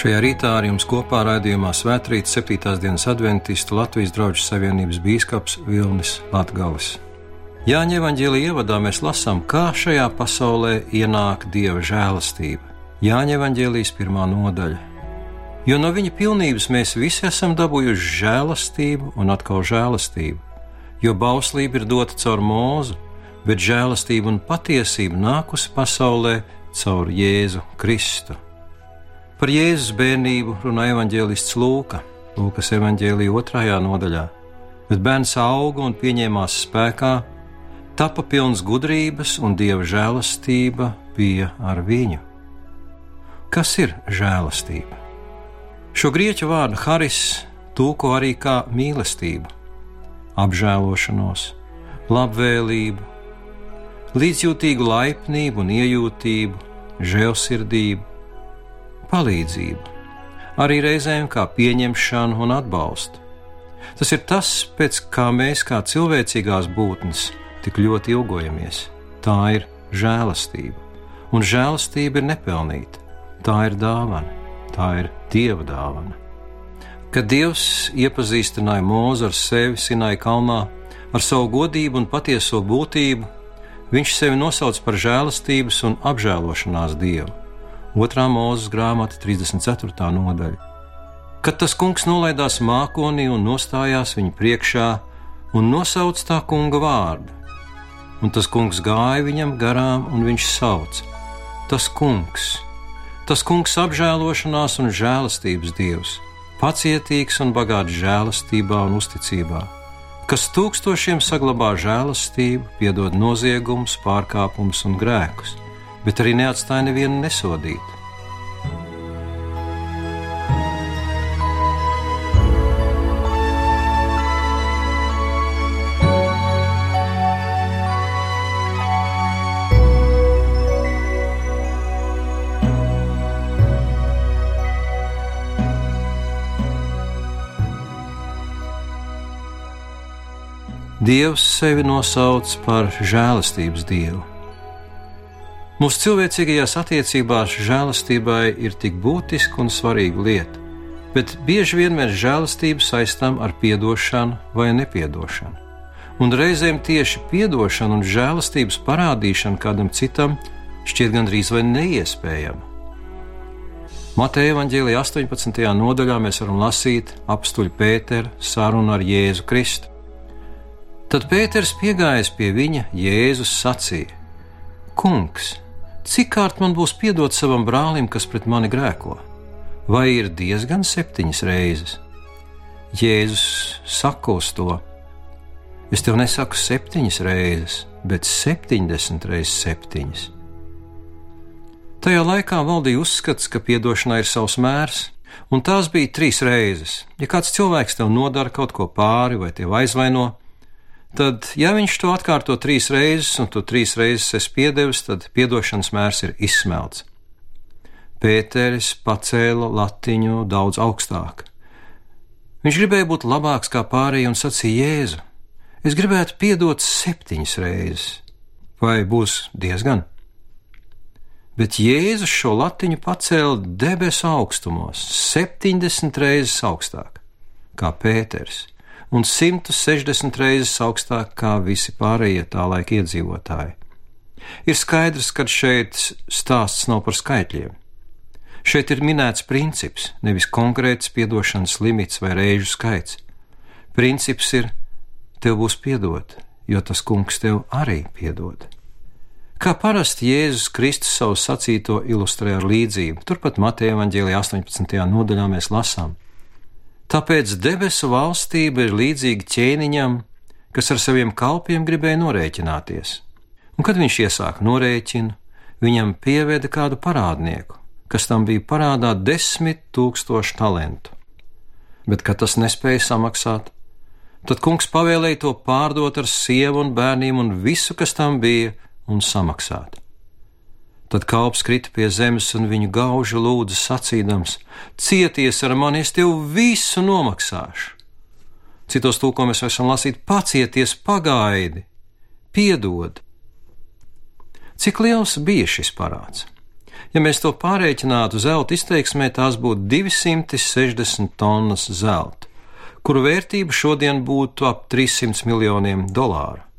Šajā rītā ar jums kopā raidījumā Svētrītas 7. dienas adventistu Latvijas draugu savienības bīskaps Vilnis Latgals. Jāņa evanģēlīja ievadā mēs lasām, kā šajā pasaulē ienāk dieva žēlastība. Jāņa evanģēlijas pirmā nodaļa. Jo no viņa pilnības mēs visi esam dabūjuši žēlastību un atkal žēlastību, jo bauslība ir dota caur mūzu, bet žēlastība un patiesība nākusi pasaulē caur Jēzu Kristu. Par Jēzus bērnību runā evanģēlists Lūka, Lūkas evanģēlīja otrajā nodaļā. Bet bērns auga un pieņēmās spēkā, tapa pilns gudrības un dieva žēlastība bija ar viņu. Kas ir žēlastība? Šo grieķu vārdu haris tūko arī kā mīlestību, apžēlošanos, labvēlību, līdzjūtīgu laipnību un iejūtību, žēlsirdību, palīdzību, arī reizēm kā pieņemšanu un atbalstu. Tas ir tas, pēc kā mēs, kā cilvēcīgās būtnes, tik ļoti ilgojamies. Tā ir žēlastība, un žēlastība ir nepelnīta. Tā ir dāvana, tā ir dieva dāvana. Kad Dievs iepazīstināja mūzu ar sevi Sinai kalnā, ar savu godību un patieso būtību, viņš sevi nosauc par žēlastības un apžēlošanās dievu. 2. mūzes grāmata, 34. nodaļa. Kad tas kungs nolaidās mākonī un nostājās viņa priekšā un nosauca tā kunga vārdu, un tas kungs gāja viņam garām, un viņš sauca: Tas kungs, tas kungs apžēlošanās un žēlastības dievs, pacietīgs un bagāts žēlastībā un uzticībā, kas tūkstošiem saglabā žēlastību, piedod noziegumus, pārkāpumus un grēkus bet arī neatstāja nevienu nesodītu. Dievs sevi nosauc par žēlastības dievu. Mūsu cilvēcīgajās attiecībās žēlastībai ir tik būtiska un svarīga lieta, bet bieži vien mēs žēlastību saistām ar atdošanu vai nepiedošanu. Un reizēm tieši atdošana un žēlastības parādīšana kādam citam šķiet gandrīz vai neiespējama. Mateja Vāģēlī 18. nodaļā mēs varam lasīt apstuļu Pēteru sarunu ar Jēzu Kristu. Tad Pēters piegājis pie viņa, Jēzus sacīja: Kungs, Cik kārt man būs piedot savam brālim, kas pret mani grēko? Vai ir diezgan septiņas reizes? Jēzus saka uz to: Es tev nesaku septiņas reizes, bet septiņdesmit reizes septiņas. Tajā laikā valdīja uzskats, ka atdošanai ir savs mērs, un tās bija trīs reizes. Ja kāds cilvēks tev nodara kaut ko pāri vai tev aizvaino, tad, ja viņš to atkārto trīs reizes, un tu trīs reizes esi piedevis, tad atdošanas mērs ir izsmelts. Pēteris pacēla latiņu daudz augstāk. Viņš gribēja būt labāks kā pārējie un sacīja Jēzu: Es gribētu piedot septiņas reizes, vai būs diezgan? Bet Jēzus šo latiņu pacēla debesu augstumos, septiņdesmit reizes augstāk kā Pēters un 160 reizes augstāk kā visi pārējie tā laika iedzīvotāji. Ir skaidrs, ka šeit stāsts nav par skaitļiem. Šeit ir minēts princips, nevis konkrēts piedošanas limits vai reižu skaits. Princips ir, tev būs piedot, jo tas kungs tev arī piedod. Kā parasti Jēzus Kristus savu sacīto ilustrē ar līdzību, turpat Mateja Vāģēlī 18. nodaļā mēs lasām: Tāpēc debesu valstība ir līdzīga ķēniņam, kas ar saviem kalpiem gribēja norēķināties. Un, kad viņš iesāka norēķinu, viņam pieveda kādu parādnieku, kas tam bija parādā desmit tūkstošu talantu. Bet, kad tas nespēja samaksāt, tad kungs pavēlēja to pārdot ar sievu un bērniem un visu, kas tam bija, un samaksāt. Tad kalps krita pie zemes un viņu gauži lūdza sacīdams: Cieties ar mani, es tev visu nomaksāšu. Citos tūkojumus esam lasīt: Pacieties, pagaidi, piedod. Cik liels bija šis parāds? Ja mēs to pārreikinātu zelta izteiksmē, tās būtu 260 tonnas zelta, kuru vērtība šodien būtu ap 300 miljoniem dolāru.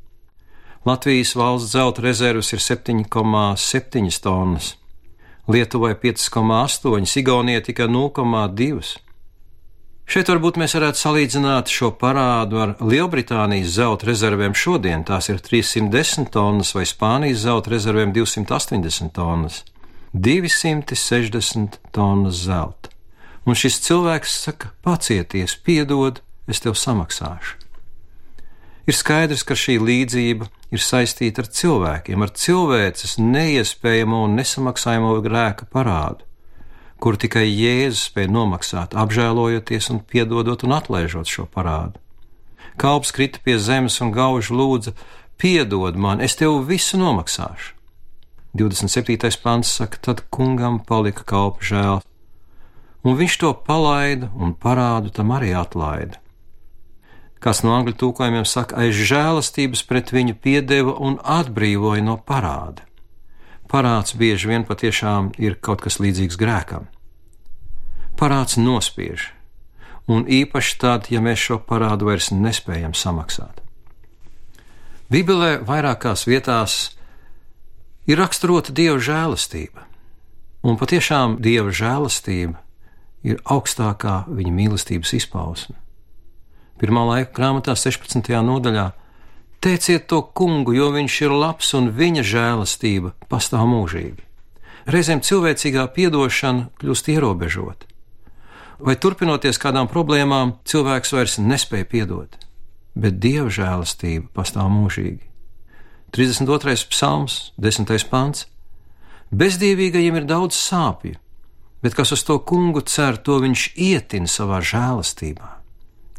Latvijas valsts zelta rezerves ir 7,7 tonnas, Lietuvai 5,8, Igaunijai tikai 0,2. Šeit varbūt mēs varētu salīdzināt šo parādu ar Lielbritānijas zelta rezervēm šodien. Tās ir 310 tonnas, vai Spānijas zelta rezervēm 280 tonnas. 260 tonnas zelta. Un šis cilvēks saka: pacieties, piedod, es tev samaksāšu. Ir skaidrs, ka šī līdzība ir saistīta ar cilvēkiem, ar cilvēces neiespējamo un nesamaksājamo grēka parādu kur tikai Jēzus spēja nomaksāt, apžēlojoties un piedodot un atlaižot šo parādu. Kalps krita pie zemes un gauži lūdza: Piedod man, es tev visu nomaksāšu. 27. pants saka, tad kungam palika kalpa žēl, un viņš to palaida un parādu tam arī atlaida. Kas no angļu tūkojumiem saka, aiz žēlastības pret viņu piedeva un atbrīvoja no parāda parāds bieži vien patiešām ir kaut kas līdzīgs grēkam. Parāds nospiež, un īpaši tad, ja mēs šo parādu vairs nespējam samaksāt. Bībelē vairākās vietās ir raksturota dieva žēlastība, un patiešām dieva žēlastība ir augstākā viņa mīlestības izpausme. Pirmā laika grāmatā, 16. nodaļā, Teiciet to kungu, jo viņš ir labs un viņa žēlastība pastāv mūžīgi. Reizēm cilvēcīgā piedošana kļūst ierobežota. Vai turpinoties kādām problēmām, cilvēks vairs nespēja piedot, bet dieva žēlastība pastāv mūžīgi. 32. psalms, 10. pants. Bezdīvīgajiem ir daudz sāpju, bet kas uz to kungu cer, to viņš ietin savā žēlastībā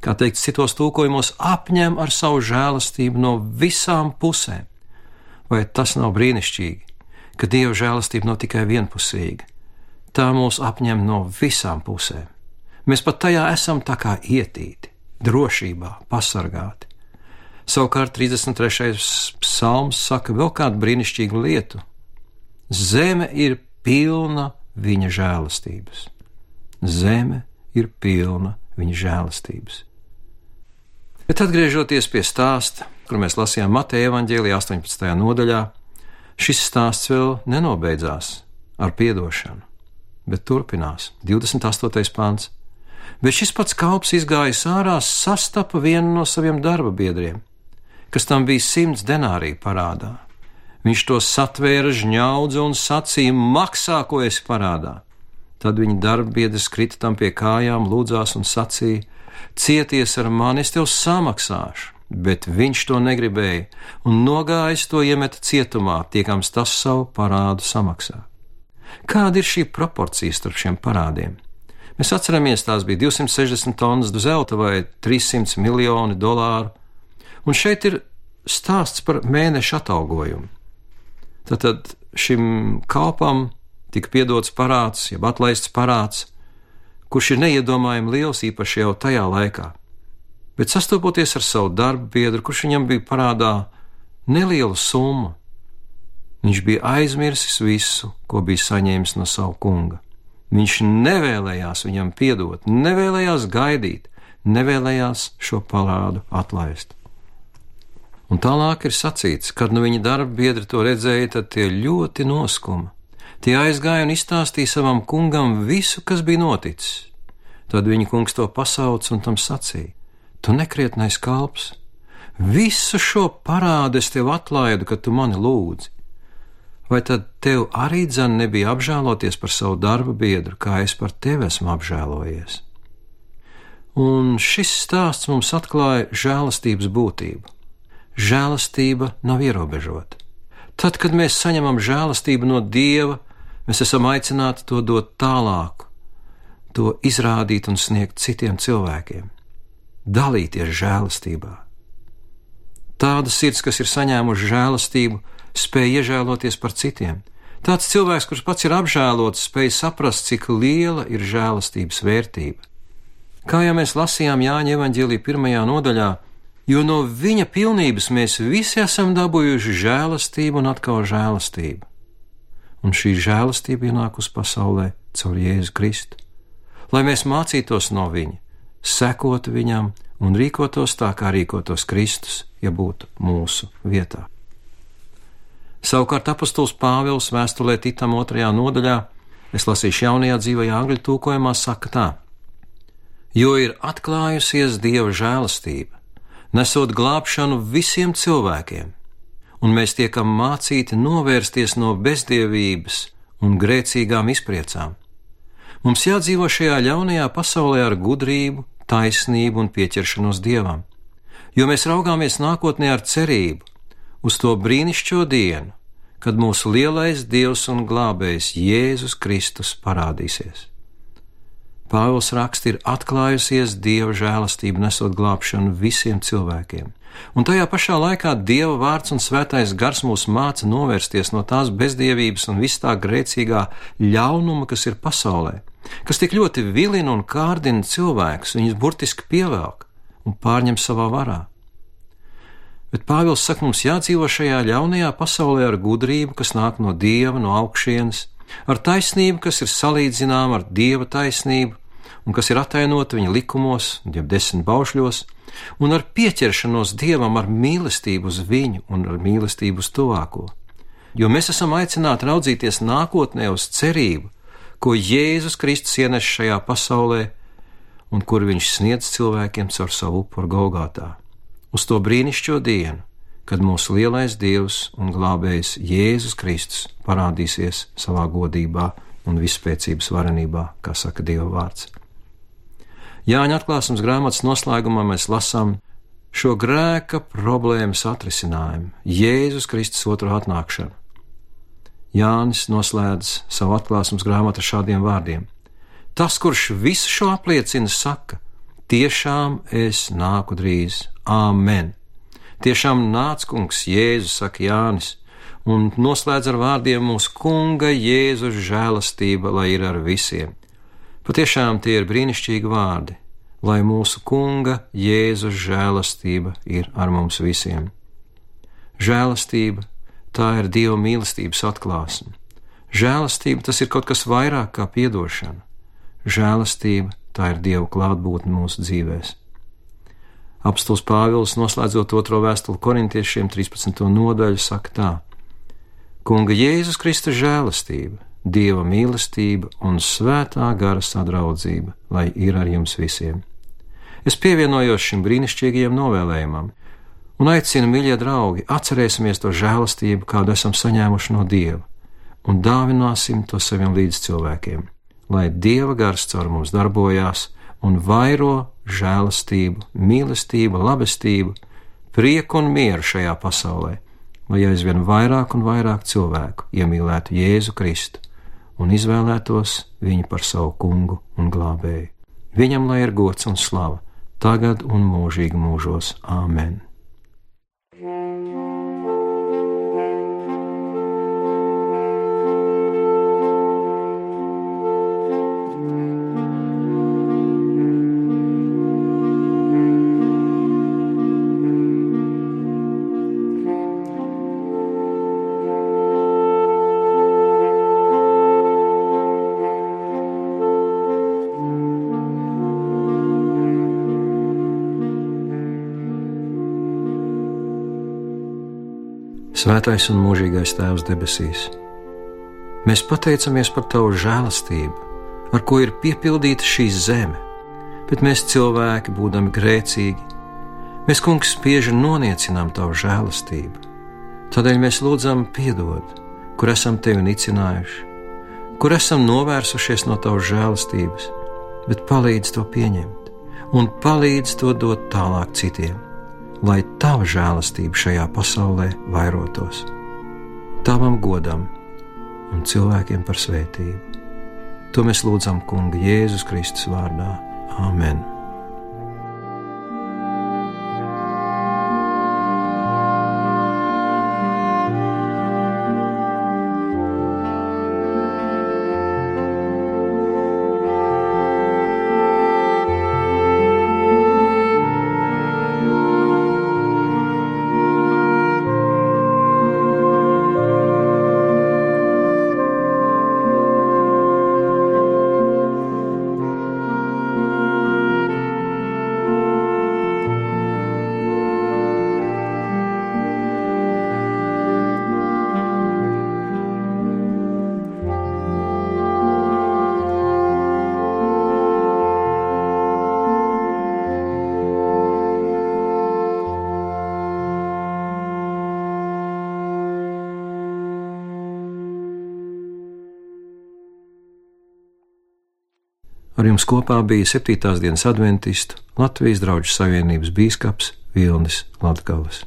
kā teikts citos tūkojumos, apņem ar savu žēlastību no visām pusēm. Vai tas nav brīnišķīgi, ka Dieva žēlastība nav tikai vienpusīga? Tā mūs apņem no visām pusēm. Mēs pat tajā esam tā kā ietīti, drošībā, pasargāti. Savukārt 33. psalms saka vēl kādu brīnišķīgu lietu. Zeme ir pilna viņa žēlastības. Zeme ir pilna viņa žēlastības. Bet atgriežoties pie stāsta, kur mēs lasījām Mateja evaņģēlijā 18. nodaļā, šis stāsts vēl nenobeidzās ar piedošanu, bet turpinās 28. pāns. Bet šis pats kalps izgājis ārā, sastapa vienu no saviem darba biedriem, kas tam bija simts denāriju parādā. Viņš to satvēra, žņaudza un sacīja: Maksā, ko esi parādā. Tad viņa darba biedrs krita tam pie kājām, lūdzās un sacīja: Cieties ar mani, es tev samaksāšu. Bet viņš to negribēja, un nogājis to iemeta cietumā, tiekams tas savu parādu samaksā. Kāda ir šī proporcija starp šiem parādiem? Mēs atceramies, tās bija 260 tonnas zelta vai 300 miljoni dolāru, un šeit ir stāsts par mēneša atalgojumu. Tad šim kalpam tika piedots parāds, jeb atlaists parāds, kurš ir neiedomājami liels īpaši jau tajā laikā. Bet sastopoties ar savu darbu biedru, kurš viņam bija parādā nelielu summu, viņš bija aizmirsis visu, ko bija saņēmis no sava kunga. Viņš nevēlējās viņam piedot, nevēlējās gaidīt, nevēlējās šo parādu atlaist. Un tālāk ir sacīts, kad nu viņa darba biedri to redzēja, tad tie ļoti noskuma. Tie aizgāja un izstāstīja savam kungam visu, kas bija noticis. Tad viņa kungs to pasauca un tam sacīja: Tu nekrietnais kalps, visu šo parādu es tev atlaidu, kad tu mani lūdzi. Vai tad tev arī dzan nebija apžēloties par savu darba biedru, kā es par tevi esmu apžēlojies? Un šis stāsts mums atklāja žēlastības būtību. Žēlastība nav ierobežota. Tad, kad mēs saņemam žēlastību no Dieva, Mēs esam aicināti to dot tālāk, to izrādīt un sniegt citiem cilvēkiem, dalīties žēlastībā. Tāda sirds, kas ir saņēmuši žēlastību, spēj iežēloties par citiem. Tāds cilvēks, kurš pats ir apžēlots, spēj saprast, cik liela ir žēlastības vērtība. Kā jau mēs lasījām Jāņa evanģēlī pirmajā nodaļā, jo no viņa pilnības mēs visi esam dabūjuši žēlastību un atkal žēlastību un šī žēlastība ienāk uz pasaulē caur Jēzu Kristu, lai mēs mācītos no viņa, sekotu viņam un rīkotos tā, kā rīkotos Kristus, ja būtu mūsu vietā. Savukārt apustulis Pāvils vēstulē Titam otrajā nodaļā, es lasīšu jaunajā dzīvajā angļu tūkojumā, saka tā: Jo ir atklājusies Dieva žēlastība, nesot glābšanu visiem cilvēkiem, un mēs tiekam mācīti novērsties no bezdievības un grēcīgām izpriecām. Mums jādzīvo šajā ļaunajā pasaulē ar gudrību, taisnību un pieķeršanos dievam, jo mēs raugāmies nākotnē ar cerību uz to brīnišķo dienu, kad mūsu lielais dievs un glābējs Jēzus Kristus parādīsies. Pāvils raksts ir atklājusies dieva žēlastība, nesot glābšanu visiem cilvēkiem, un tajā pašā laikā dieva vārds un svētais gars mūs māca novērsties no tās bezdievības un vis tā grēcīgā ļaunuma, kas ir pasaulē, kas tik ļoti vilina un kārdina cilvēkus, viņus burtiski pievelk un pārņem savā varā. Bet Pāvils saka, mums jādzīvo šajā ļaunajā pasaulē ar gudrību, kas nāk no dieva, no augšienes, ar taisnību, kas ir salīdzināma ar dieva taisnību, un kas ir atainota viņa likumos, jeb desmit baušļos, un ar pieķeršanos dievam, ar mīlestību uz viņu un ar mīlestību uz tuvāko. Jo mēs esam aicināti raudzīties nākotnē uz cerību, ko Jēzus Kristus ienes šajā pasaulē un kur viņš sniedz cilvēkiem caur savu upuru Golgātā. Uz to brīnišķo dienu, kad mūsu lielais Dievs un glābējs Jēzus Kristus parādīsies savā godībā un vispēcības varenībā, kā saka Dieva vārds. Jāņa atklāsmes grāmatas noslēgumā mēs lasām šo grēka problēmas atrisinājumu, Jēzus Kristus otru atnākšanu. Jānis noslēdz savu atklāsmes grāmatu ar šādiem vārdiem: Tas, kurš visu šo apliecina, saka, tiešām es nāku drīz, Āmen! Tiešām nāc, kungs, Jēzus, saka Jānis, un noslēdz ar vārdiem mūsu kunga Jēzus žēlastība, lai ir ar visiem. Patiešām tie ir brīnišķīgi vārdi, lai mūsu kunga Jēzus žēlastība ir ar mums visiem. Žēlastība tā ir Dieva mīlestības atklāsme. Žēlastība tas ir kaut kas vairāk kā piedošana. Žēlastība tā ir Dieva klātbūtne mūsu dzīvēm. Apstults Pāvils, noslēdzot otro vēstuli korintiešiem 13. nodaļu, saka tā: Kunga Jēzus Kristus žēlastība, Dieva mīlestība un svētā gara sadraudzība, lai ir ar jums visiem. Es pievienojos šim brīnišķīgajam novēlējumam, un aicinu, mīļie draugi, atcerēsimies to žēlastību, kādu esam saņēmuši no Dieva, un dāvināsim to saviem līdzcilvēkiem, lai Dieva gars caur mums darbojās un vairo žēlastību, mīlestību, labestību, prieku un mieru šajā pasaulē, lai aizvien vairāk un vairāk cilvēku iemīlētu Jēzu Kristu un izvēlētos viņu par savu kungu un glābēju. Viņam lai ir gods un slava, tagad un mūžīgi mūžos. Āmen! Svētais un mūžīgais Tēvs debesīs, mēs pateicamies par Tavu žēlastību, ar ko ir piepildīta šī zeme, bet mēs cilvēki, būdami grēcīgi, mēs, kungs, spieži noniecinām Tavu žēlastību. Tādēļ mēs lūdzam, piedod, kur esam Tevi nicinājuši, kur esam novērsušies no Tavas žēlastības, bet palīdz to pieņemt un palīdz to dot tālāk citiem lai tava žēlastība šajā pasaulē vairotos, tavam godam un cilvēkiem par svētību. To mēs lūdzam Kunga Jēzus Kristus vārdā. Āmen! Ar jums kopā bija 7. dienas adventistu Latvijas draugu savienības bīskaps Vilnis Latgalis.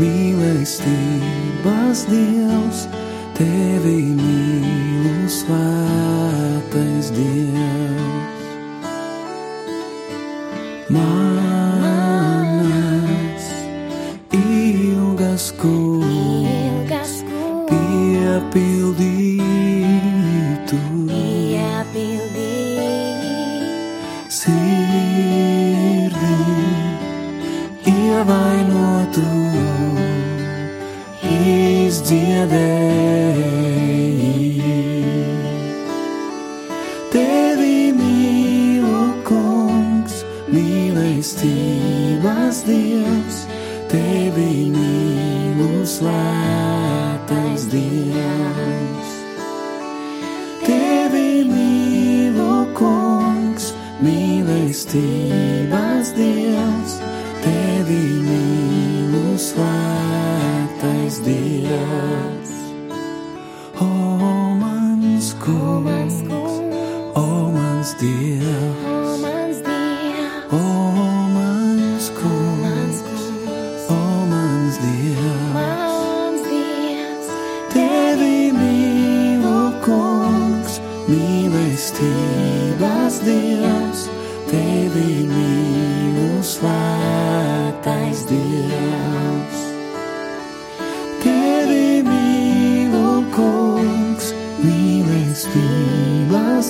mīlestības dievs, tevi mīlu svētais dievs. Dievs. Tevi mīlu, kungs, mīlestība.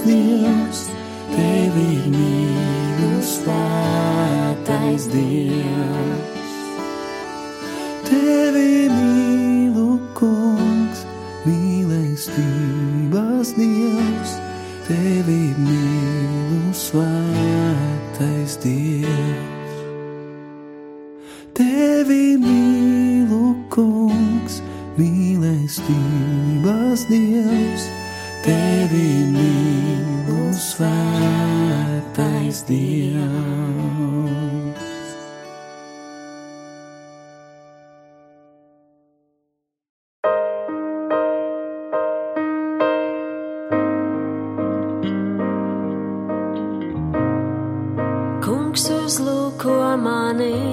Dios te me. 안에